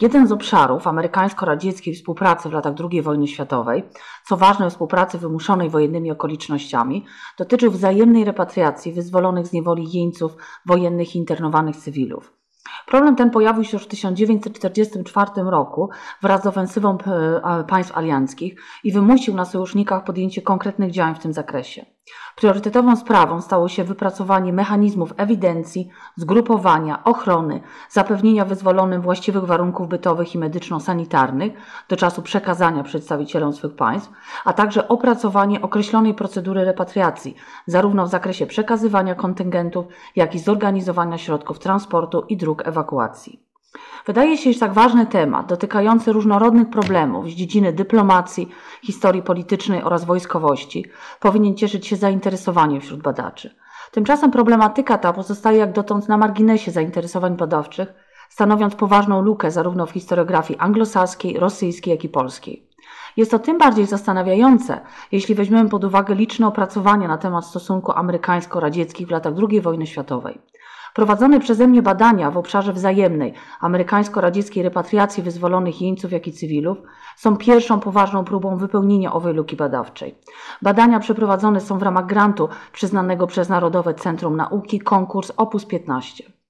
Jeden z obszarów amerykańsko-radzieckiej współpracy w latach II wojny światowej, co ważne współpracy wymuszonej wojennymi okolicznościami, dotyczył wzajemnej repatriacji wyzwolonych z niewoli jeńców wojennych i internowanych cywilów. Problem ten pojawił się już w 1944 roku wraz z ofensywą e, państw alianckich i wymusił na sojusznikach podjęcie konkretnych działań w tym zakresie. Priorytetową sprawą stało się wypracowanie mechanizmów ewidencji, zgrupowania, ochrony, zapewnienia wyzwolonym właściwych warunków bytowych i medyczno-sanitarnych do czasu przekazania przedstawicielom swych państw, a także opracowanie określonej procedury repatriacji, zarówno w zakresie przekazywania kontyngentów, jak i zorganizowania środków transportu i dróg ewakuacji. Wydaje się, że tak ważny temat, dotykający różnorodnych problemów z dziedziny dyplomacji, historii politycznej oraz wojskowości, powinien cieszyć się zainteresowaniem wśród badaczy. Tymczasem problematyka ta pozostaje jak dotąd na marginesie zainteresowań badawczych, stanowiąc poważną lukę zarówno w historiografii anglosaskiej, rosyjskiej, jak i polskiej. Jest to tym bardziej zastanawiające, jeśli weźmiemy pod uwagę liczne opracowania na temat stosunku amerykańsko-radzieckich w latach II wojny światowej. Prowadzone przeze mnie badania w obszarze wzajemnej amerykańsko-radzieckiej repatriacji wyzwolonych jeńców, jak i cywilów są pierwszą poważną próbą wypełnienia owej luki badawczej. Badania przeprowadzone są w ramach grantu przyznanego przez Narodowe Centrum Nauki konkurs Opus 15.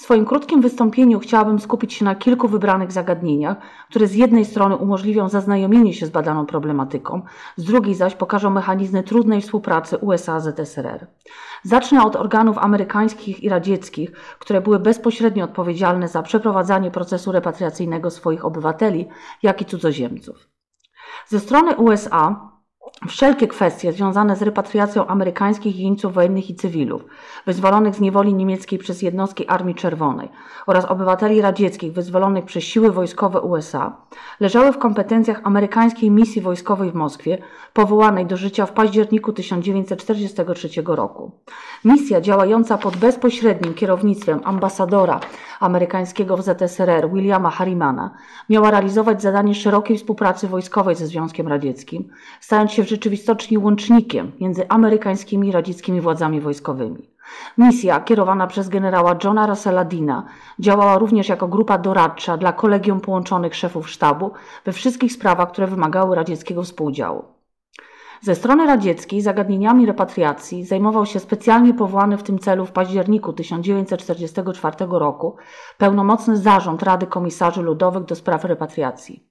W swoim krótkim wystąpieniu chciałabym skupić się na kilku wybranych zagadnieniach, które z jednej strony umożliwią zaznajomienie się z badaną problematyką, z drugiej zaś pokażą mechanizmy trudnej współpracy USA-ZSRR. Zacznę od organów amerykańskich i radzieckich, które były bezpośrednio odpowiedzialne za przeprowadzanie procesu repatriacyjnego swoich obywateli, jak i cudzoziemców. Ze strony USA Wszelkie kwestie związane z repatriacją amerykańskich jeńców wojennych i cywilów, wyzwolonych z niewoli niemieckiej przez jednostki Armii Czerwonej oraz obywateli radzieckich wyzwolonych przez siły wojskowe USA, leżały w kompetencjach amerykańskiej misji wojskowej w Moskwie, powołanej do życia w październiku 1943 roku. Misja działająca pod bezpośrednim kierownictwem ambasadora amerykańskiego w ZSRR Williama Harrimana miała realizować zadanie szerokiej współpracy wojskowej ze Związkiem Radzieckim, stając się w rzeczywistości łącznikiem między amerykańskimi i radzieckimi władzami wojskowymi. Misja, kierowana przez generała Johna Russella działała również jako grupa doradcza dla kolegium połączonych szefów sztabu we wszystkich sprawach, które wymagały radzieckiego współudziału. Ze strony radzieckiej zagadnieniami repatriacji zajmował się specjalnie powołany w tym celu w październiku 1944 roku pełnomocny zarząd Rady Komisarzy Ludowych do spraw repatriacji.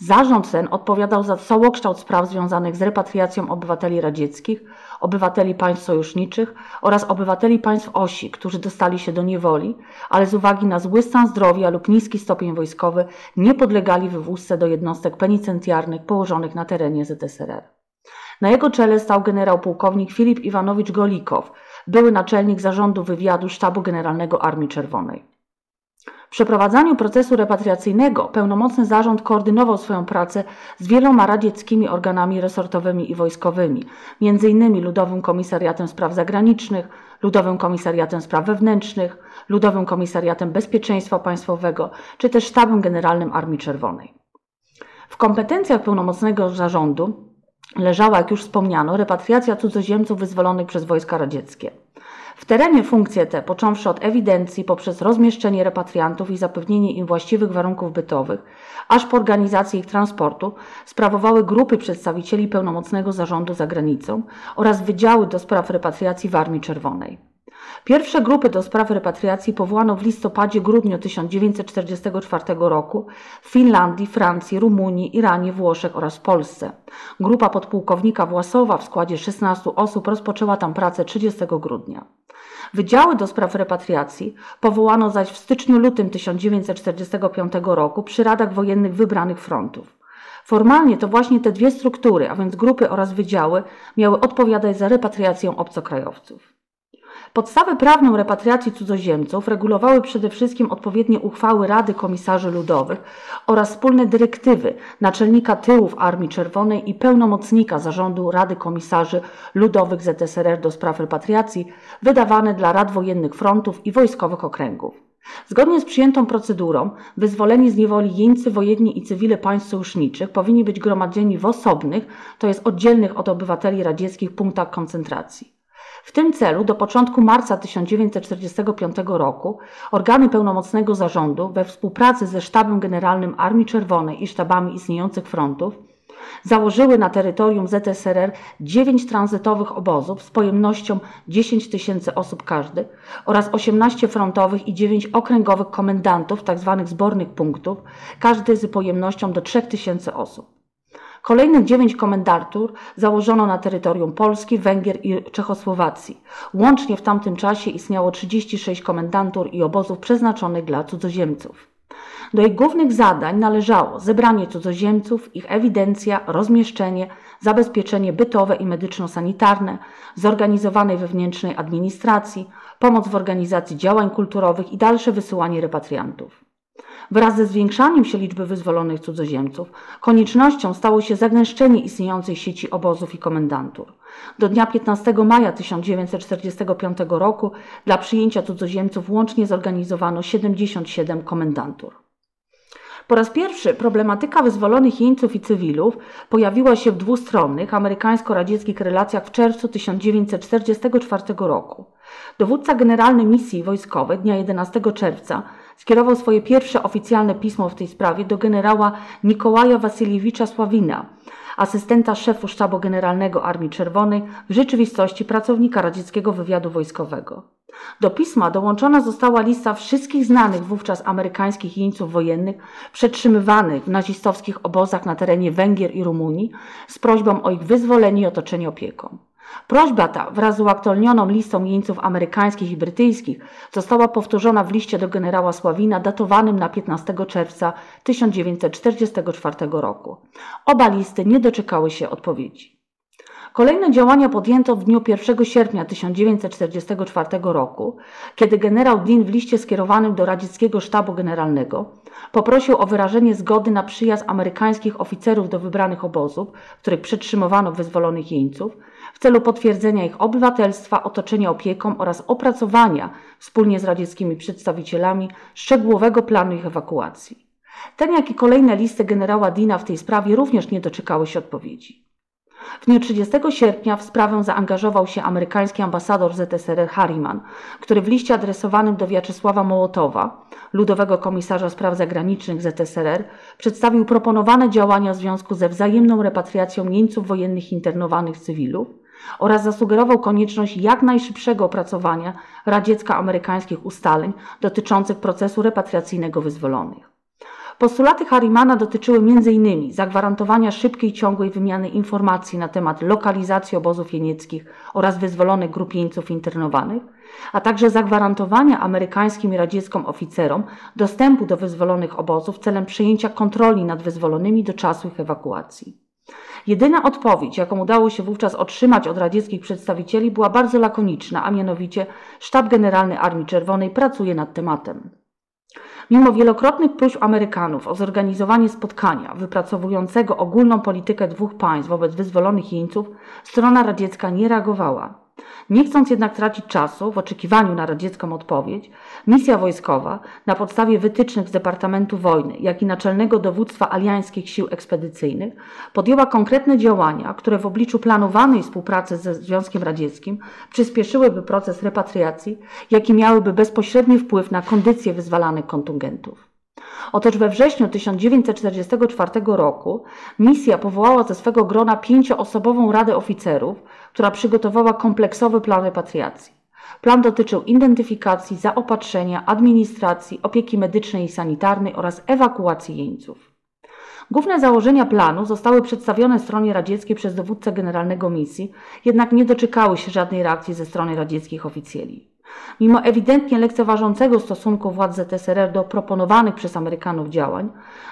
Zarząd ten odpowiadał za całokształt spraw związanych z repatriacją obywateli radzieckich, obywateli państw sojuszniczych oraz obywateli państw osi, którzy dostali się do niewoli, ale z uwagi na zły stan zdrowia lub niski stopień wojskowy nie podlegali wywózce do jednostek penitencjarnych położonych na terenie ZSRR. Na jego czele stał generał pułkownik Filip Iwanowicz Golikow, były naczelnik zarządu wywiadu Sztabu Generalnego Armii Czerwonej. W przeprowadzaniu procesu repatriacyjnego pełnomocny zarząd koordynował swoją pracę z wieloma radzieckimi organami resortowymi i wojskowymi, m.in. Ludowym Komisariatem Spraw Zagranicznych, Ludowym Komisariatem Spraw Wewnętrznych, Ludowym Komisariatem Bezpieczeństwa Państwowego czy też Sztabem Generalnym Armii Czerwonej. W kompetencjach pełnomocnego zarządu leżała, jak już wspomniano, repatriacja cudzoziemców wyzwolonych przez wojska radzieckie. W terenie funkcje te, począwszy od ewidencji poprzez rozmieszczenie repatriantów i zapewnienie im właściwych warunków bytowych, aż po organizację ich transportu, sprawowały grupy przedstawicieli pełnomocnego zarządu za granicą oraz wydziały do spraw repatriacji w Armii Czerwonej. Pierwsze grupy do spraw repatriacji powołano w listopadzie-grudniu 1944 roku w Finlandii, Francji, Rumunii, Iranie, Włoszech oraz Polsce. Grupa podpułkownika Własowa w składzie 16 osób rozpoczęła tam pracę 30 grudnia. Wydziały do spraw repatriacji powołano zaś w styczniu-lutym 1945 roku przy radach wojennych wybranych frontów. Formalnie to właśnie te dwie struktury, a więc grupy oraz wydziały, miały odpowiadać za repatriację obcokrajowców. Podstawę prawną repatriacji cudzoziemców regulowały przede wszystkim odpowiednie uchwały Rady Komisarzy Ludowych oraz wspólne dyrektywy naczelnika tyłów Armii Czerwonej i pełnomocnika zarządu Rady Komisarzy Ludowych ZSRR do spraw repatriacji, wydawane dla rad wojennych frontów i wojskowych okręgów. Zgodnie z przyjętą procedurą, wyzwoleni z niewoli jeńcy wojenni i cywile państw sojuszniczych powinni być gromadzeni w osobnych, to jest oddzielnych od obywateli radzieckich punktach koncentracji. W tym celu do początku marca 1945 roku organy pełnomocnego zarządu we współpracy ze Sztabem Generalnym Armii Czerwonej i sztabami istniejących frontów założyły na terytorium ZSRR dziewięć tranzytowych obozów z pojemnością 10 tysięcy osób każdy oraz 18 frontowych i 9 okręgowych komendantów, tzw. Tak zbornych punktów, każdy z pojemnością do 3000 osób. Kolejnych dziewięć komendatur założono na terytorium Polski, Węgier i Czechosłowacji. Łącznie w tamtym czasie istniało 36 komendantur i obozów przeznaczonych dla cudzoziemców. Do ich głównych zadań należało zebranie cudzoziemców, ich ewidencja, rozmieszczenie, zabezpieczenie bytowe i medyczno-sanitarne, zorganizowanej wewnętrznej administracji, pomoc w organizacji działań kulturowych i dalsze wysyłanie repatriantów. Wraz ze zwiększaniem się liczby wyzwolonych cudzoziemców, koniecznością stało się zagęszczenie istniejącej sieci obozów i komendantur. Do dnia 15 maja 1945 roku dla przyjęcia cudzoziemców łącznie zorganizowano 77 komendantur. Po raz pierwszy problematyka wyzwolonych jeńców i cywilów pojawiła się w dwustronnych amerykańsko-radzieckich relacjach w czerwcu 1944 roku. Dowódca generalny misji wojskowej dnia 11 czerwca skierował swoje pierwsze oficjalne pismo w tej sprawie do generała Nikołaja Wasyliewicza Sławina, asystenta szefu sztabu generalnego Armii Czerwonej, w rzeczywistości pracownika radzieckiego wywiadu wojskowego. Do pisma dołączona została lista wszystkich znanych wówczas amerykańskich jeńców wojennych przetrzymywanych w nazistowskich obozach na terenie Węgier i Rumunii z prośbą o ich wyzwolenie i otoczenie opieką. Prośba ta wraz z uaktualnioną listą jeńców amerykańskich i brytyjskich została powtórzona w liście do generała Sławina datowanym na 15 czerwca 1944 roku. Oba listy nie doczekały się odpowiedzi. Kolejne działania podjęto w dniu 1 sierpnia 1944 roku, kiedy generał Dean w liście skierowanym do radzieckiego sztabu generalnego poprosił o wyrażenie zgody na przyjazd amerykańskich oficerów do wybranych obozów, w których przetrzymywano wyzwolonych jeńców, w celu potwierdzenia ich obywatelstwa, otoczenia opieką oraz opracowania wspólnie z radzieckimi przedstawicielami szczegółowego planu ich ewakuacji. Ten, jak i kolejne listy generała Dina w tej sprawie również nie doczekały się odpowiedzi. W dniu 30 sierpnia w sprawę zaangażował się amerykański ambasador ZSRR Harriman, który w liście adresowanym do Wiaczesława Mołotowa, ludowego komisarza spraw zagranicznych ZSRR, przedstawił proponowane działania w związku ze wzajemną repatriacją jeńców wojennych internowanych cywilów oraz zasugerował konieczność jak najszybszego opracowania radziecko-amerykańskich ustaleń dotyczących procesu repatriacyjnego wyzwolonych. Postulaty Harrimana dotyczyły m.in. zagwarantowania szybkiej, ciągłej wymiany informacji na temat lokalizacji obozów jenieckich oraz wyzwolonych grup jeńców internowanych, a także zagwarantowania amerykańskim i radzieckim oficerom dostępu do wyzwolonych obozów celem przejęcia kontroli nad wyzwolonymi do czasu ich ewakuacji. Jedyna odpowiedź, jaką udało się wówczas otrzymać od radzieckich przedstawicieli, była bardzo lakoniczna, a mianowicie Sztab Generalny Armii Czerwonej pracuje nad tematem. Mimo wielokrotnych próśb Amerykanów o zorganizowanie spotkania wypracowującego ogólną politykę dwóch państw wobec wyzwolonych jeńców, strona radziecka nie reagowała. Nie chcąc jednak tracić czasu w oczekiwaniu na radziecką odpowiedź, misja wojskowa na podstawie wytycznych z Departamentu Wojny, jak i Naczelnego Dowództwa Aliańskich Sił Ekspedycyjnych podjęła konkretne działania, które w obliczu planowanej współpracy ze Związkiem Radzieckim przyspieszyłyby proces repatriacji, jaki miałyby bezpośredni wpływ na kondycję wyzwalanych kontyngentów. Otóż we wrześniu 1944 roku misja powołała ze swego grona pięcioosobową Radę Oficerów, która przygotowała kompleksowy plan repatriacji. Plan dotyczył identyfikacji, zaopatrzenia, administracji, opieki medycznej i sanitarnej oraz ewakuacji jeńców. Główne założenia planu zostały przedstawione stronie radzieckiej przez dowódcę generalnego misji, jednak nie doczekały się żadnej reakcji ze strony radzieckich oficjeli. Mimo ewidentnie lekceważącego stosunku władz ZSRR do proponowanych przez Amerykanów działań,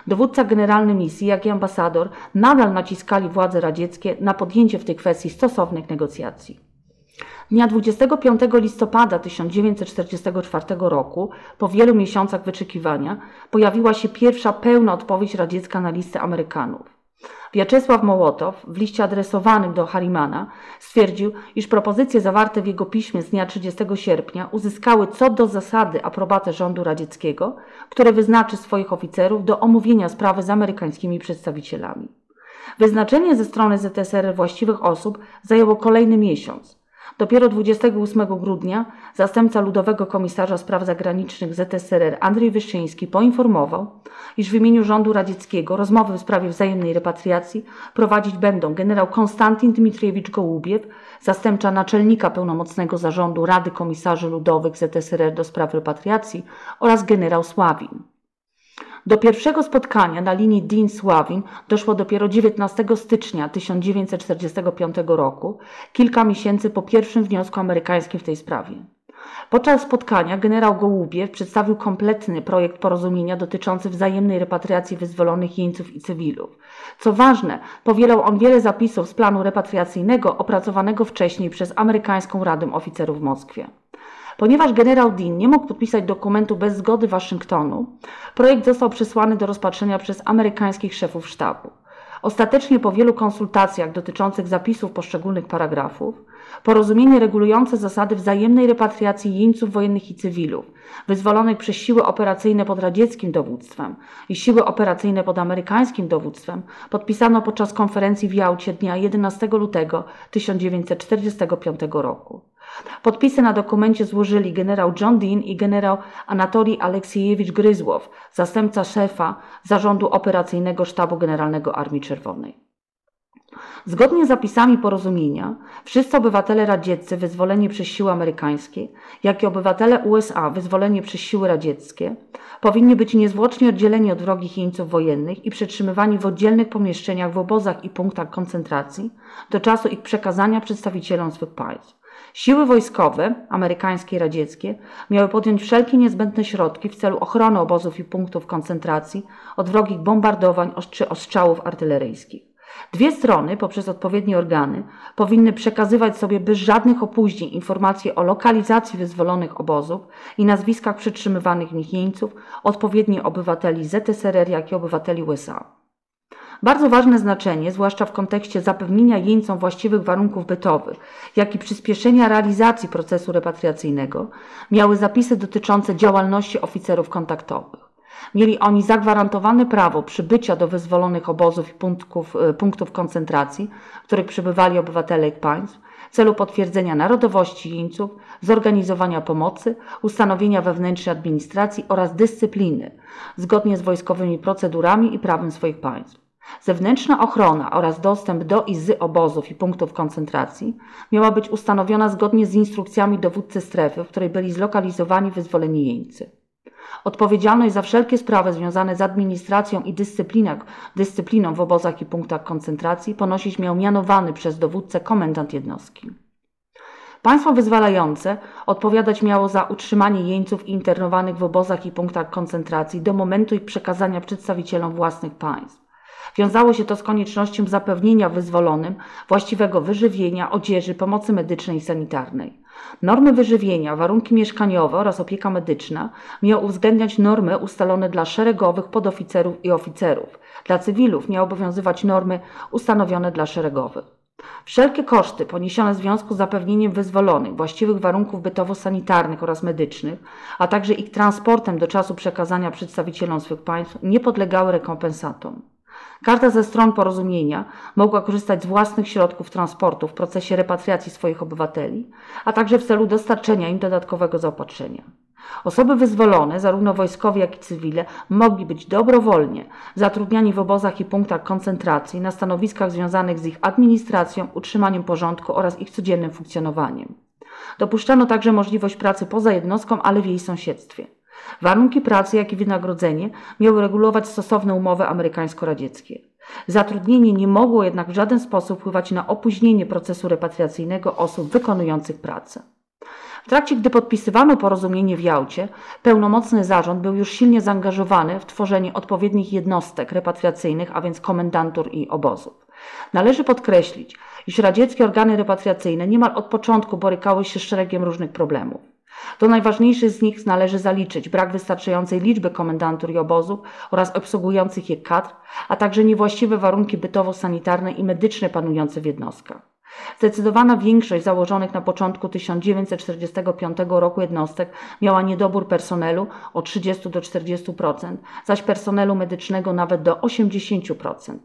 dowódca generalny misji, jak i ambasador nadal naciskali władze radzieckie na podjęcie w tej kwestii stosownych negocjacji. Dnia 25 listopada 1944 roku, po wielu miesiącach wyczekiwania, pojawiła się pierwsza pełna odpowiedź radziecka na listę Amerykanów. Wiaczesław Mołotow w liście adresowanym do Harimana stwierdził, iż propozycje zawarte w jego piśmie z dnia 30 sierpnia uzyskały co do zasady aprobatę rządu radzieckiego, które wyznaczy swoich oficerów do omówienia sprawy z amerykańskimi przedstawicielami. Wyznaczenie ze strony ZSRR właściwych osób zajęło kolejny miesiąc. Dopiero 28 grudnia zastępca Ludowego Komisarza Spraw Zagranicznych ZSRR Andrzej Wyszyński poinformował, iż w imieniu rządu radzieckiego rozmowy w sprawie wzajemnej repatriacji prowadzić będą generał Konstantin Dmitriewicz Gołubiew, zastępca naczelnika pełnomocnego zarządu Rady Komisarzy Ludowych ZSRR do spraw repatriacji oraz generał Sławin. Do pierwszego spotkania na linii Dean-Sławin doszło dopiero 19 stycznia 1945 roku, kilka miesięcy po pierwszym wniosku amerykańskim w tej sprawie. Podczas spotkania generał Gołubiew przedstawił kompletny projekt porozumienia dotyczący wzajemnej repatriacji wyzwolonych jeńców i cywilów. Co ważne, powielał on wiele zapisów z planu repatriacyjnego opracowanego wcześniej przez amerykańską Radę Oficerów w Moskwie. Ponieważ generał Dean nie mógł podpisać dokumentu bez zgody Waszyngtonu, projekt został przesłany do rozpatrzenia przez amerykańskich szefów sztabu. Ostatecznie po wielu konsultacjach dotyczących zapisów poszczególnych paragrafów, porozumienie regulujące zasady wzajemnej repatriacji jeńców wojennych i cywilów, wyzwolonych przez siły operacyjne pod radzieckim dowództwem i siły operacyjne pod amerykańskim dowództwem, podpisano podczas konferencji w Jałcie dnia 11 lutego 1945 roku. Podpisy na dokumencie złożyli generał John Dean i generał Anatolij Aleksiejewicz Gryzłow, zastępca szefa Zarządu Operacyjnego Sztabu Generalnego Armii Czerwonej. Zgodnie z zapisami porozumienia, wszyscy obywatele radzieccy wyzwoleni przez siły amerykańskie, jak i obywatele USA wyzwoleni przez siły radzieckie, powinni być niezwłocznie oddzieleni od wrogich jeńców wojennych i przetrzymywani w oddzielnych pomieszczeniach w obozach i punktach koncentracji do czasu ich przekazania przedstawicielom swych państw. Siły wojskowe, amerykańskie i radzieckie, miały podjąć wszelkie niezbędne środki w celu ochrony obozów i punktów koncentracji od wrogich bombardowań czy ostrzałów artyleryjskich. Dwie strony, poprzez odpowiednie organy, powinny przekazywać sobie bez żadnych opóźnień informacje o lokalizacji wyzwolonych obozów i nazwiskach przetrzymywanych w nich jeńców, odpowiednio obywateli ZSRR, jak i obywateli USA. Bardzo ważne znaczenie, zwłaszcza w kontekście zapewnienia jeńcom właściwych warunków bytowych, jak i przyspieszenia realizacji procesu repatriacyjnego, miały zapisy dotyczące działalności oficerów kontaktowych. Mieli oni zagwarantowane prawo przybycia do wyzwolonych obozów i punktów, e, punktów koncentracji, w których przebywali obywatele ich państw, w celu potwierdzenia narodowości jeńców, zorganizowania pomocy, ustanowienia wewnętrznej administracji oraz dyscypliny, zgodnie z wojskowymi procedurami i prawem swoich państw. Zewnętrzna ochrona oraz dostęp do i z obozów i punktów koncentracji miała być ustanowiona zgodnie z instrukcjami dowódcy strefy, w której byli zlokalizowani wyzwoleni jeńcy. Odpowiedzialność za wszelkie sprawy związane z administracją i dyscypliną w obozach i punktach koncentracji ponosić miał mianowany przez dowódcę komendant jednostki. Państwo wyzwalające odpowiadać miało za utrzymanie jeńców internowanych w obozach i punktach koncentracji do momentu ich przekazania przedstawicielom własnych państw. Wiązało się to z koniecznością zapewnienia wyzwolonym właściwego wyżywienia, odzieży, pomocy medycznej i sanitarnej. Normy wyżywienia, warunki mieszkaniowe oraz opieka medyczna miały uwzględniać normy ustalone dla szeregowych podoficerów i oficerów. Dla cywilów miały obowiązywać normy ustanowione dla szeregowych. Wszelkie koszty poniesione w związku z zapewnieniem wyzwolonych właściwych warunków bytowo-sanitarnych oraz medycznych, a także ich transportem do czasu przekazania przedstawicielom swych państw nie podlegały rekompensatom. Każda ze stron porozumienia mogła korzystać z własnych środków transportu w procesie repatriacji swoich obywateli, a także w celu dostarczenia im dodatkowego zaopatrzenia. Osoby wyzwolone, zarówno wojskowe, jak i cywile, mogli być dobrowolnie zatrudniani w obozach i punktach koncentracji na stanowiskach związanych z ich administracją, utrzymaniem porządku oraz ich codziennym funkcjonowaniem. Dopuszczano także możliwość pracy poza jednostką, ale w jej sąsiedztwie. Warunki pracy, jak i wynagrodzenie miały regulować stosowne umowy amerykańsko-radzieckie. Zatrudnienie nie mogło jednak w żaden sposób wpływać na opóźnienie procesu repatriacyjnego osób wykonujących pracę. W trakcie, gdy podpisywano porozumienie w Jałcie, pełnomocny zarząd był już silnie zaangażowany w tworzenie odpowiednich jednostek repatriacyjnych, a więc komendantur i obozów. Należy podkreślić, iż radzieckie organy repatriacyjne niemal od początku borykały się z szeregiem różnych problemów. Do najważniejszych z nich należy zaliczyć brak wystarczającej liczby komendantur i obozów oraz obsługujących je kadr, a także niewłaściwe warunki bytowo-sanitarne i medyczne panujące w jednostkach. Zdecydowana większość założonych na początku 1945 roku jednostek miała niedobór personelu od 30 do 40%, zaś personelu medycznego nawet do 80%.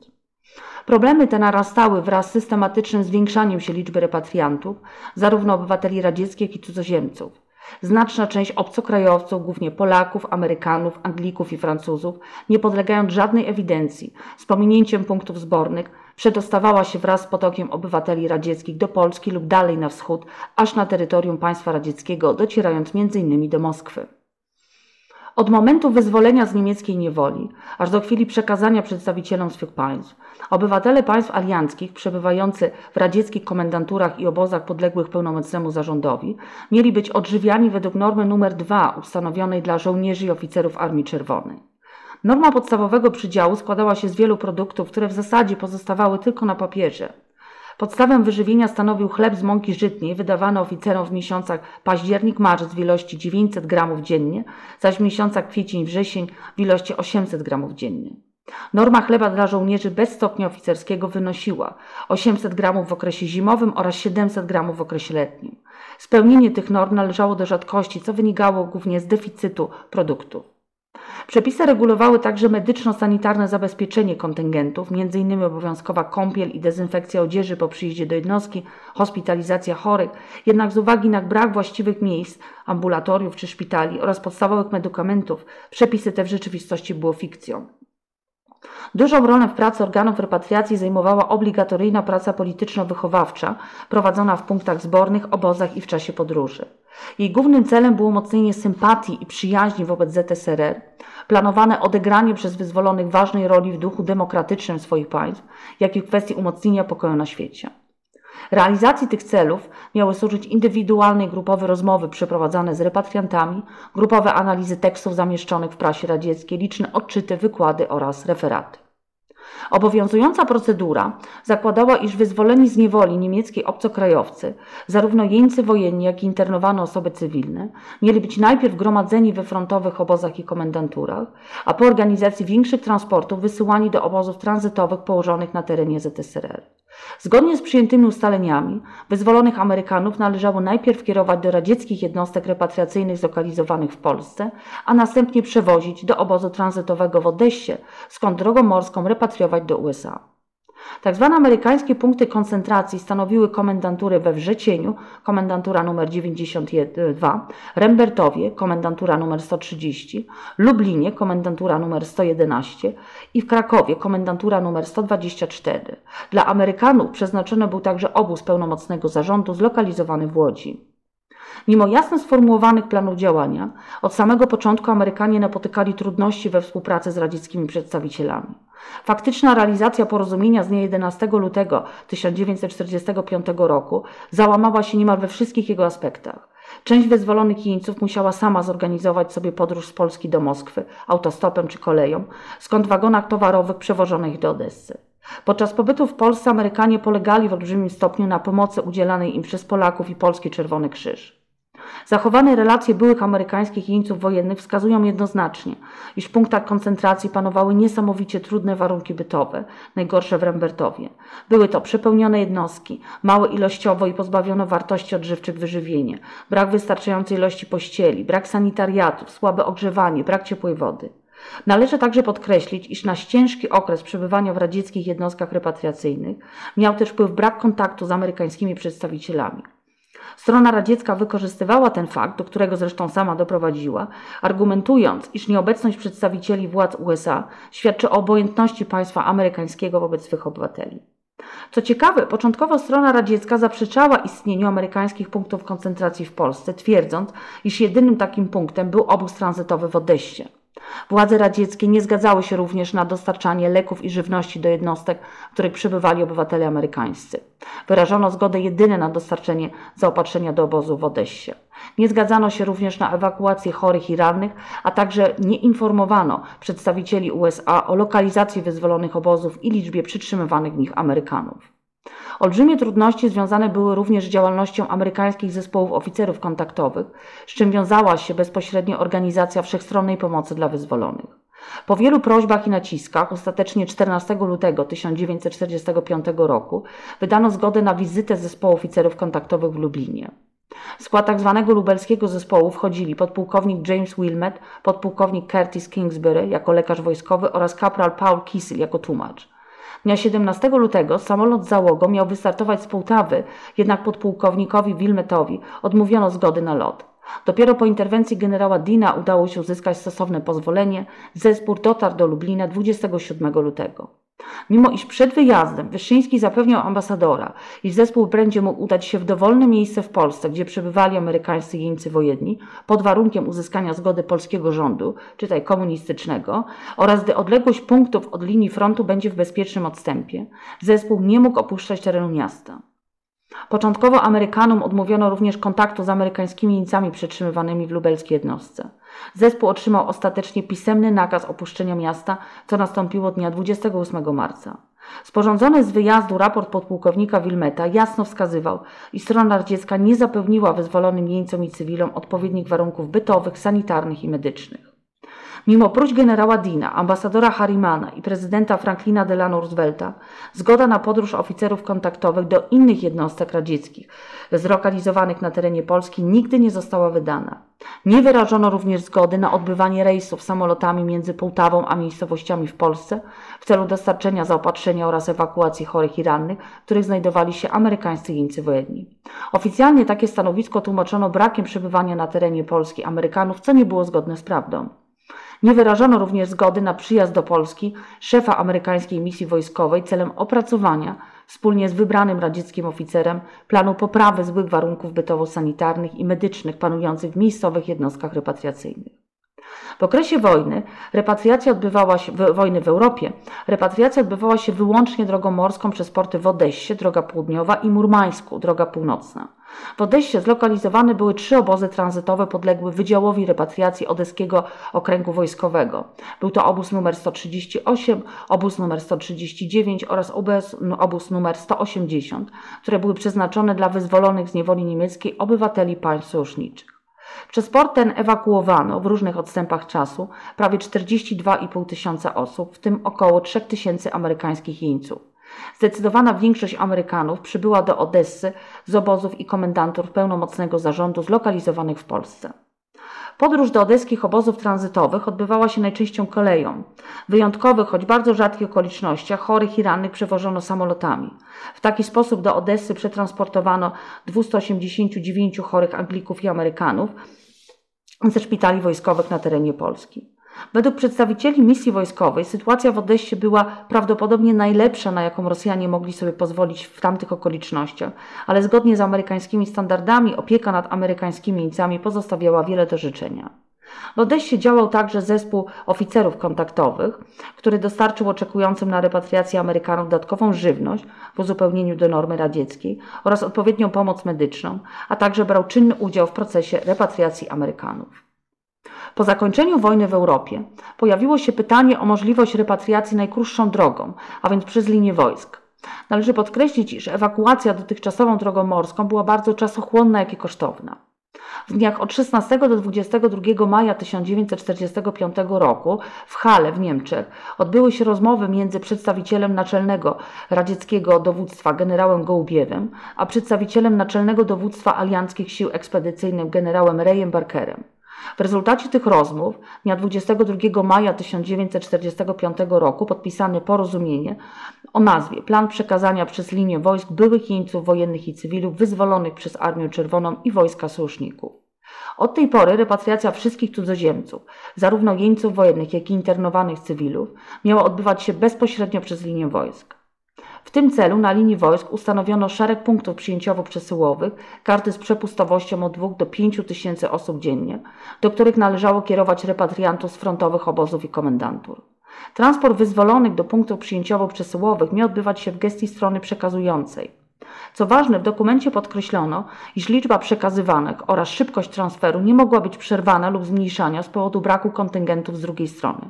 Problemy te narastały wraz z systematycznym zwiększaniem się liczby repatriantów, zarówno obywateli radzieckich, jak i cudzoziemców. Znaczna część obcokrajowców, głównie Polaków, Amerykanów, Anglików i Francuzów, nie podlegając żadnej ewidencji, z pominięciem punktów zbornych, przedostawała się wraz z potokiem obywateli radzieckich do Polski lub dalej na wschód, aż na terytorium państwa radzieckiego, docierając m.in. do Moskwy. Od momentu wyzwolenia z niemieckiej niewoli, aż do chwili przekazania przedstawicielom swych państw, obywatele państw alianckich przebywający w radzieckich komendanturach i obozach podległych pełnomocnemu zarządowi mieli być odżywiani według normy numer 2 ustanowionej dla żołnierzy i oficerów Armii Czerwonej. Norma podstawowego przydziału składała się z wielu produktów, które w zasadzie pozostawały tylko na papierze. Podstawę wyżywienia stanowił chleb z mąki żytniej wydawany oficerom w miesiącach październik-marzec w ilości 900 gramów dziennie, zaś w miesiącach kwiecień-wrzesień w ilości 800 gramów dziennie. Norma chleba dla żołnierzy bez stopnia oficerskiego wynosiła 800 gramów w okresie zimowym oraz 700 gramów w okresie letnim. Spełnienie tych norm należało do rzadkości, co wynikało głównie z deficytu produktów. Przepisy regulowały także medyczno-sanitarne zabezpieczenie kontyngentów, m.in. obowiązkowa kąpiel i dezynfekcja odzieży po przyjeździe do jednostki, hospitalizacja chorych, jednak z uwagi na brak właściwych miejsc, ambulatoriów czy szpitali oraz podstawowych medykamentów, przepisy te w rzeczywistości były fikcją. Dużą rolę w pracy organów repatriacji zajmowała obligatoryjna praca polityczno-wychowawcza prowadzona w punktach zbornych, obozach i w czasie podróży. Jej głównym celem było umocnienie sympatii i przyjaźni wobec ZSRR, planowane odegranie przez wyzwolonych ważnej roli w duchu demokratycznym swoich państw, jak i w kwestii umocnienia pokoju na świecie. Realizacji tych celów miały służyć indywidualne i grupowe rozmowy przeprowadzane z repatriantami, grupowe analizy tekstów zamieszczonych w prasie radzieckiej, liczne odczyty, wykłady oraz referaty. Obowiązująca procedura zakładała, iż wyzwoleni z niewoli niemieckiej obcokrajowcy, zarówno jeńcy wojenni, jak i internowane osoby cywilne, mieli być najpierw gromadzeni we frontowych obozach i komendanturach, a po organizacji większych transportów wysyłani do obozów tranzytowych położonych na terenie ZSRR. Zgodnie z przyjętymi ustaleniami, wyzwolonych Amerykanów należało najpierw kierować do radzieckich jednostek repatriacyjnych zlokalizowanych w Polsce, a następnie przewozić do obozu tranzytowego w Odessie, skąd drogą morską repatriować do USA. Tak zwane amerykańskie punkty koncentracji stanowiły komendantury we Wrzecieniu, komendantura nr 92, Rembertowie, komendantura nr 130, Lublinie, komendantura nr 111 i w Krakowie, komendantura nr 124. Dla Amerykanów przeznaczony był także obóz pełnomocnego zarządu zlokalizowany w Łodzi. Mimo jasno sformułowanych planów działania, od samego początku Amerykanie napotykali trudności we współpracy z radzieckimi przedstawicielami. Faktyczna realizacja porozumienia z dnia 11 lutego 1945 roku załamała się niemal we wszystkich jego aspektach. Część wyzwolonych jeńców musiała sama zorganizować sobie podróż z Polski do Moskwy, autostopem czy koleją, skąd w wagonach towarowych przewożono ich do Odessy. Podczas pobytu w Polsce Amerykanie polegali w olbrzymim stopniu na pomocy udzielanej im przez Polaków i Polski Czerwony Krzyż. Zachowane relacje byłych amerykańskich jeńców wojennych wskazują jednoznacznie, iż w punktach koncentracji panowały niesamowicie trudne warunki bytowe, najgorsze w Rembertowie. Były to przepełnione jednostki, małe ilościowo i pozbawione wartości odżywczych wyżywienie, brak wystarczającej ilości pościeli, brak sanitariatów, słabe ogrzewanie, brak ciepłej wody. Należy także podkreślić, iż na ciężki okres przebywania w radzieckich jednostkach repatriacyjnych miał też wpływ brak kontaktu z amerykańskimi przedstawicielami. Strona radziecka wykorzystywała ten fakt, do którego zresztą sama doprowadziła, argumentując, iż nieobecność przedstawicieli władz USA świadczy o obojętności państwa amerykańskiego wobec swych obywateli. Co ciekawe, początkowo strona radziecka zaprzeczała istnieniu amerykańskich punktów koncentracji w Polsce, twierdząc, iż jedynym takim punktem był obóz tranzytowy w Odessie. Władze radzieckie nie zgadzały się również na dostarczanie leków i żywności do jednostek, w których przebywali obywatele amerykańscy. Wyrażono zgodę jedynie na dostarczenie zaopatrzenia do obozu w Odessie. Nie zgadzano się również na ewakuację chorych i rannych, a także nie informowano przedstawicieli USA o lokalizacji wyzwolonych obozów i liczbie przytrzymywanych w nich Amerykanów. Olbrzymie trudności związane były również z działalnością amerykańskich zespołów oficerów kontaktowych, z czym wiązała się bezpośrednio organizacja wszechstronnej pomocy dla wyzwolonych. Po wielu prośbach i naciskach, ostatecznie 14 lutego 1945 roku, wydano zgodę na wizytę zespołu oficerów kontaktowych w Lublinie. W skład tzw. Tak lubelskiego zespołu wchodzili podpułkownik James Wilmette, podpułkownik Curtis Kingsbury jako lekarz wojskowy oraz kapral Paul Kissel jako tłumacz. Dnia 17 lutego samolot z załogą miał wystartować z Połtawy, jednak podpułkownikowi Wilmetowi odmówiono zgody na lot. Dopiero po interwencji generała Dina udało się uzyskać stosowne pozwolenie. Zespół dotarł do Lublina 27 lutego. Mimo iż przed wyjazdem Wyszyński zapewniał ambasadora, iż zespół będzie mógł udać się w dowolne miejsce w Polsce, gdzie przebywali amerykańscy jeńcy wojenni, pod warunkiem uzyskania zgody polskiego rządu, czytaj komunistycznego, oraz gdy odległość punktów od linii frontu będzie w bezpiecznym odstępie, zespół nie mógł opuszczać terenu miasta. Początkowo Amerykanom odmówiono również kontaktu z amerykańskimi jeńcami przetrzymywanymi w lubelskiej jednostce. Zespół otrzymał ostatecznie pisemny nakaz opuszczenia miasta, co nastąpiło dnia 28 marca. Sporządzony z wyjazdu raport podpułkownika Wilmeta jasno wskazywał, iż strona radziecka nie zapewniła wyzwolonym jeńcom i cywilom odpowiednich warunków bytowych, sanitarnych i medycznych. Mimo próśb generała Dina, ambasadora Harrimana i prezydenta Franklina Delano Roosevelta, zgoda na podróż oficerów kontaktowych do innych jednostek radzieckich zlokalizowanych na terenie Polski nigdy nie została wydana. Nie wyrażono również zgody na odbywanie rejsów samolotami między Połtawą a miejscowościami w Polsce w celu dostarczenia zaopatrzenia oraz ewakuacji chorych i rannych, w których znajdowali się amerykańscy jeńcy wojenni. Oficjalnie takie stanowisko tłumaczono brakiem przebywania na terenie Polski Amerykanów, co nie było zgodne z prawdą. Nie wyrażono również zgody na przyjazd do Polski szefa amerykańskiej misji wojskowej celem opracowania wspólnie z wybranym radzieckim oficerem planu poprawy złych warunków bytowo-sanitarnych i medycznych panujących w miejscowych jednostkach repatriacyjnych. W okresie wojny repatriacja odbywała się, wojny w Europie, repatriacja odbywała się wyłącznie drogą morską przez porty w Odessie, droga południowa i Murmańsku, droga północna. W Odessie zlokalizowane były trzy obozy tranzytowe podległe Wydziałowi Repatriacji Odeskiego Okręgu Wojskowego. Był to obóz numer 138, obóz numer 139 oraz obóz, obóz numer 180, które były przeznaczone dla wyzwolonych z niewoli niemieckiej obywateli państw sojuszniczych. Przez port ten ewakuowano w różnych odstępach czasu prawie 42,5 tysiąca osób, w tym około 3 tysięcy amerykańskich jeńców. Zdecydowana większość Amerykanów przybyła do Odessy z obozów i komendantur pełnomocnego zarządu zlokalizowanych w Polsce. Podróż do odeskich obozów tranzytowych odbywała się najczęściej koleją. W wyjątkowych, choć bardzo rzadkich okolicznościach chorych i rannych przewożono samolotami. W taki sposób do Odessy przetransportowano 289 chorych Anglików i Amerykanów ze szpitali wojskowych na terenie Polski. Według przedstawicieli misji wojskowej sytuacja w Odessie była prawdopodobnie najlepsza, na jaką Rosjanie mogli sobie pozwolić w tamtych okolicznościach, ale zgodnie z amerykańskimi standardami opieka nad amerykańskimi jeńcami pozostawiała wiele do życzenia. W Odessie działał także zespół oficerów kontaktowych, który dostarczył oczekującym na repatriację Amerykanów dodatkową żywność w uzupełnieniu do normy radzieckiej oraz odpowiednią pomoc medyczną, a także brał czynny udział w procesie repatriacji Amerykanów. Po zakończeniu wojny w Europie pojawiło się pytanie o możliwość repatriacji najkrótszą drogą, a więc przez linię wojsk. Należy podkreślić, iż ewakuacja dotychczasową drogą morską była bardzo czasochłonna, jak i kosztowna. W dniach od 16 do 22 maja 1945 roku w Halle w Niemczech odbyły się rozmowy między przedstawicielem naczelnego radzieckiego dowództwa generałem Gołubiewem, a przedstawicielem naczelnego dowództwa alianckich sił ekspedycyjnych generałem Rejem Barkerem. W rezultacie tych rozmów dnia 22 maja 1945 roku podpisane porozumienie o nazwie Plan przekazania przez linię wojsk byłych jeńców wojennych i cywilów wyzwolonych przez Armię Czerwoną i wojska sojuszników. Od tej pory repatriacja wszystkich cudzoziemców, zarówno jeńców wojennych, jak i internowanych cywilów, miała odbywać się bezpośrednio przez linię wojsk. W tym celu na linii wojsk ustanowiono szereg punktów przyjęciowo-przesyłowych, karty z przepustowością od 2 do 5 tysięcy osób dziennie, do których należało kierować repatriantów z frontowych obozów i komendantur. Transport wyzwolonych do punktów przyjęciowo-przesyłowych miał odbywać się w gestii strony przekazującej. Co ważne, w dokumencie podkreślono, iż liczba przekazywanych oraz szybkość transferu nie mogła być przerwana lub zmniejszana z powodu braku kontyngentów z drugiej strony.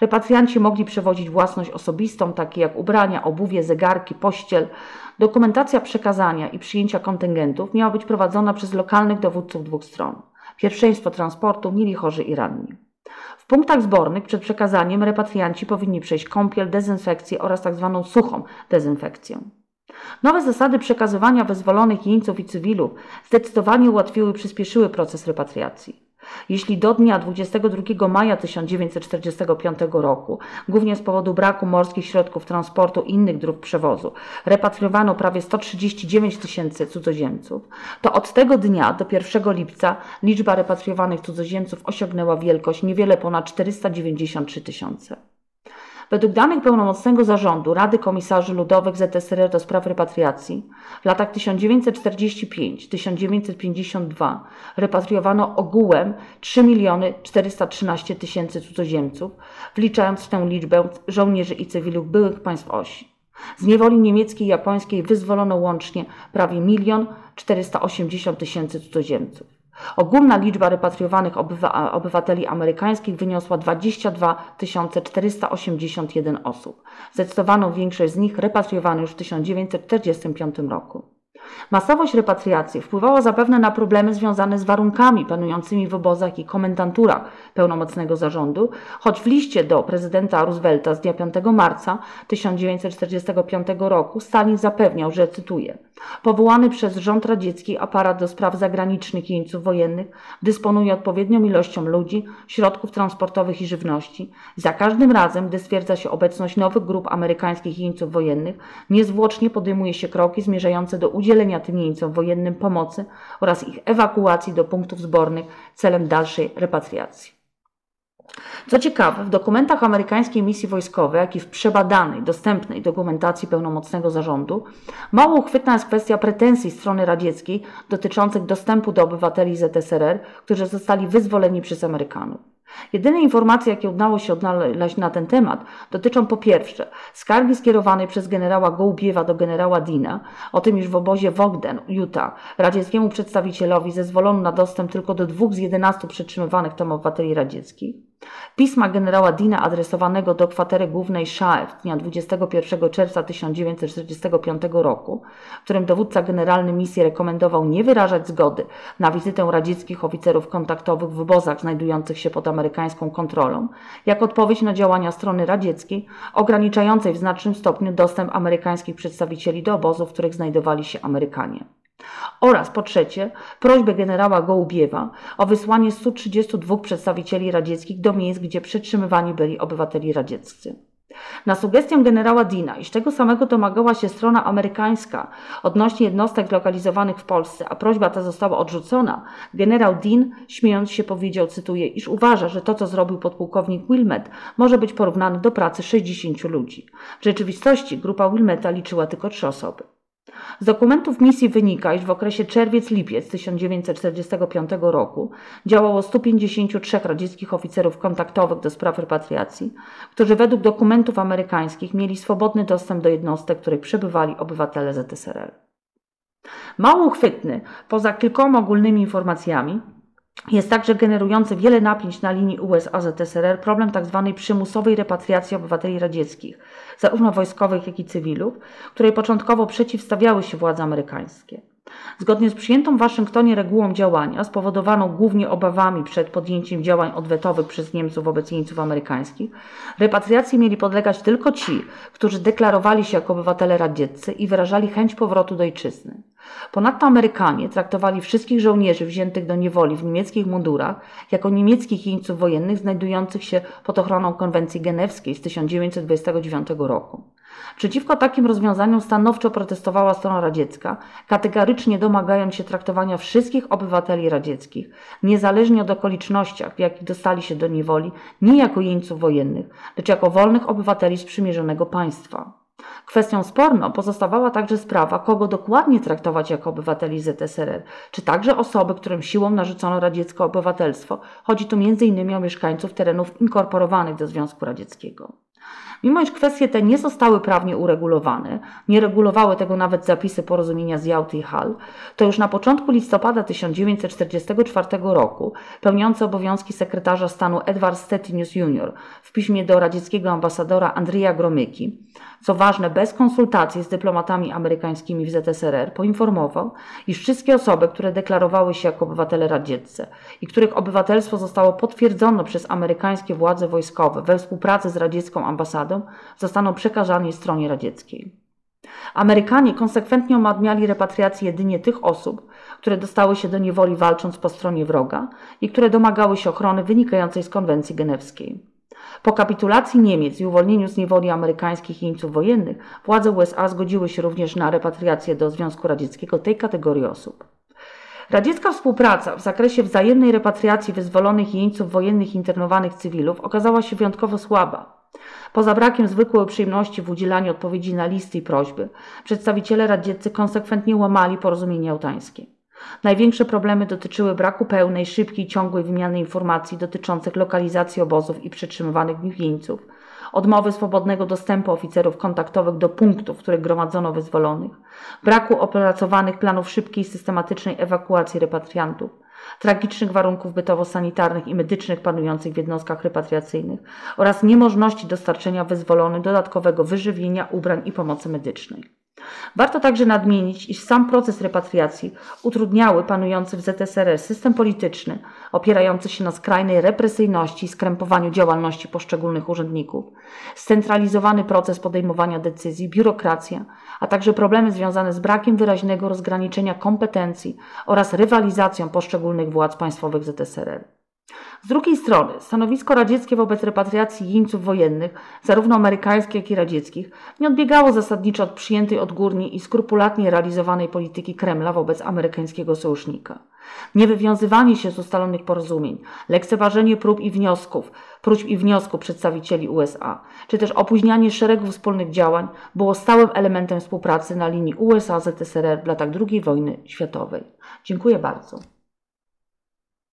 Repatrianci mogli przewozić własność osobistą, takie jak ubrania, obuwie, zegarki, pościel. Dokumentacja przekazania i przyjęcia kontyngentów miała być prowadzona przez lokalnych dowódców dwóch stron. Pierwszeństwo transportu mieli chorzy i ranni. W punktach zbornych przed przekazaniem repatrianci powinni przejść kąpiel, dezynfekcję oraz tzw. Tak suchą dezynfekcję. Nowe zasady przekazywania wyzwolonych jeńców i cywilów zdecydowanie ułatwiły i przyspieszyły proces repatriacji. Jeśli do dnia 22 maja 1945 roku, głównie z powodu braku morskich środków transportu i innych dróg przewozu, repatriowano prawie 139 tysięcy cudzoziemców, to od tego dnia do 1 lipca liczba repatriowanych cudzoziemców osiągnęła wielkość niewiele ponad 493 tysiące. Według danych pełnomocnego zarządu Rady Komisarzy Ludowych ZSRR do spraw repatriacji w latach 1945-1952 repatriowano ogółem 3 miliony 413 tysięcy cudzoziemców, wliczając w tę liczbę żołnierzy i cywilów byłych państw osi. Z niewoli niemieckiej i japońskiej wyzwolono łącznie prawie 1 480 tysięcy cudzoziemców. Ogólna liczba repatriowanych obywa obywateli amerykańskich wyniosła 22 481 osób. Zdecydowaną większość z nich repatriowano już w 1945 roku. Masowość repatriacji wpływała zapewne na problemy związane z warunkami panującymi w obozach i komendanturach pełnomocnego zarządu, choć w liście do prezydenta Roosevelta z dnia 5 marca 1945 roku Stalin zapewniał, że cytuję: Powołany przez rząd radziecki aparat do spraw zagranicznych jeńców wojennych dysponuje odpowiednią ilością ludzi, środków transportowych i żywności. Za każdym razem, gdy stwierdza się obecność nowych grup amerykańskich jeńców wojennych, niezwłocznie podejmuje się kroki zmierzające do udzielenia tym jeńcom wojennym pomocy oraz ich ewakuacji do punktów zbornych celem dalszej repatriacji. Co ciekawe, w dokumentach amerykańskiej misji wojskowej, jak i w przebadanej, dostępnej dokumentacji pełnomocnego zarządu, mało uchwytna jest kwestia pretensji strony radzieckiej dotyczących dostępu do obywateli ZSRR, którzy zostali wyzwoleni przez Amerykanów. Jedyne informacje, jakie udało się odnaleźć na ten temat, dotyczą po pierwsze skargi skierowanej przez generała Gołbiewa do generała Dina o tym, iż w obozie w Ogden, Utah, radzieckiemu przedstawicielowi zezwolono na dostęp tylko do dwóch z jedenastu przetrzymywanych tam obywateli radzieckich. Pisma generała Dina adresowanego do kwatery głównej Szaew dnia 21 czerwca 1945 roku, w którym dowódca generalny misji rekomendował nie wyrażać zgody na wizytę radzieckich oficerów kontaktowych w obozach znajdujących się pod amerykańską kontrolą, jak odpowiedź na działania strony radzieckiej ograniczającej w znacznym stopniu dostęp amerykańskich przedstawicieli do obozów, w których znajdowali się Amerykanie. Oraz po trzecie, prośbę generała Gołubiewa o wysłanie 132 przedstawicieli radzieckich do miejsc, gdzie przetrzymywani byli obywateli radzieccy. Na sugestię generała Dina, iż tego samego domagała się strona amerykańska odnośnie jednostek zlokalizowanych w Polsce, a prośba ta została odrzucona, generał Dean, śmiejąc się, powiedział, cytuję, iż uważa, że to, co zrobił podpułkownik Wilmet, może być porównane do pracy 60 ludzi. W rzeczywistości grupa Wilmeta liczyła tylko trzy osoby. Z dokumentów misji wynika, iż w okresie czerwiec-lipiec 1945 roku działało 153 radzieckich oficerów kontaktowych do spraw repatriacji, którzy według dokumentów amerykańskich mieli swobodny dostęp do jednostek, w których przebywali obywatele ZSRR. Mało uchwytny, poza kilkoma ogólnymi informacjami, jest także generujący wiele napięć na linii USA-ZSRR problem tzw. Tak przymusowej repatriacji obywateli radzieckich, zarówno wojskowych, jak i cywilów, której początkowo przeciwstawiały się władze amerykańskie. Zgodnie z przyjętą w Waszyngtonie regułą działania, spowodowaną głównie obawami przed podjęciem działań odwetowych przez Niemców wobec jeńców amerykańskich, repatriacji mieli podlegać tylko ci, którzy deklarowali się jako obywatele radzieccy i wyrażali chęć powrotu do ojczyzny. Ponadto Amerykanie traktowali wszystkich żołnierzy wziętych do niewoli w niemieckich mundurach jako niemieckich jeńców wojennych znajdujących się pod ochroną konwencji genewskiej z 1929 roku. Przeciwko takim rozwiązaniom stanowczo protestowała strona radziecka, kategorycznie domagając się traktowania wszystkich obywateli radzieckich, niezależnie od okolicznościach, w jakich dostali się do niewoli, nie jako jeńców wojennych, lecz jako wolnych obywateli sprzymierzonego państwa. Kwestią sporną pozostawała także sprawa, kogo dokładnie traktować jako obywateli ZSRR, czy także osoby, którym siłą narzucono radzieckie obywatelstwo. Chodzi tu m.in. o mieszkańców terenów inkorporowanych do Związku Radzieckiego. Mimo iż kwestie te nie zostały prawnie uregulowane, nie regulowały tego nawet zapisy porozumienia z Jałty i Hal, to już na początku listopada 1944 roku pełniący obowiązki sekretarza stanu Edward Stettinius Jr. w piśmie do radzieckiego ambasadora Andrija Gromyki, co ważne bez konsultacji z dyplomatami amerykańskimi w ZSRR, poinformował, iż wszystkie osoby, które deklarowały się jako obywatele radzieccy i których obywatelstwo zostało potwierdzone przez amerykańskie władze wojskowe we współpracy z radziecką ambasadą, zostaną przekazani stronie radzieckiej. Amerykanie konsekwentnie omadmiali repatriację jedynie tych osób, które dostały się do niewoli walcząc po stronie wroga i które domagały się ochrony wynikającej z konwencji genewskiej. Po kapitulacji Niemiec i uwolnieniu z niewoli amerykańskich jeńców wojennych, władze USA zgodziły się również na repatriację do Związku Radzieckiego tej kategorii osób. Radziecka współpraca w zakresie wzajemnej repatriacji wyzwolonych jeńców wojennych internowanych cywilów okazała się wyjątkowo słaba. Poza brakiem zwykłej uprzejmości w udzielaniu odpowiedzi na listy i prośby, przedstawiciele radzieccy konsekwentnie łamali porozumienie jałtańskie. Największe problemy dotyczyły braku pełnej, szybkiej, ciągłej wymiany informacji dotyczących lokalizacji obozów i przetrzymywanych w nich jeńców, odmowy swobodnego dostępu oficerów kontaktowych do punktów, w których gromadzono wyzwolonych, braku opracowanych planów szybkiej i systematycznej ewakuacji repatriantów, tragicznych warunków bytowo-sanitarnych i medycznych panujących w jednostkach repatriacyjnych oraz niemożności dostarczenia wyzwolonych dodatkowego wyżywienia, ubrań i pomocy medycznej. Warto także nadmienić, iż sam proces repatriacji utrudniały panujący w ZSRR system polityczny, opierający się na skrajnej represyjności i skrępowaniu działalności poszczególnych urzędników, scentralizowany proces podejmowania decyzji, biurokracja, a także problemy związane z brakiem wyraźnego rozgraniczenia kompetencji oraz rywalizacją poszczególnych władz państwowych ZSRR. Z drugiej strony, stanowisko radzieckie wobec repatriacji jeńców wojennych, zarówno amerykańskich, jak i radzieckich, nie odbiegało zasadniczo od przyjętej odgórnie i skrupulatnie realizowanej polityki Kremla wobec amerykańskiego sojusznika. Niewywiązywanie się z ustalonych porozumień, lekceważenie prób i wniosków, próśb i wniosków przedstawicieli USA, czy też opóźnianie szeregu wspólnych działań było stałym elementem współpracy na linii USA-ZSRR w latach II wojny światowej. Dziękuję bardzo.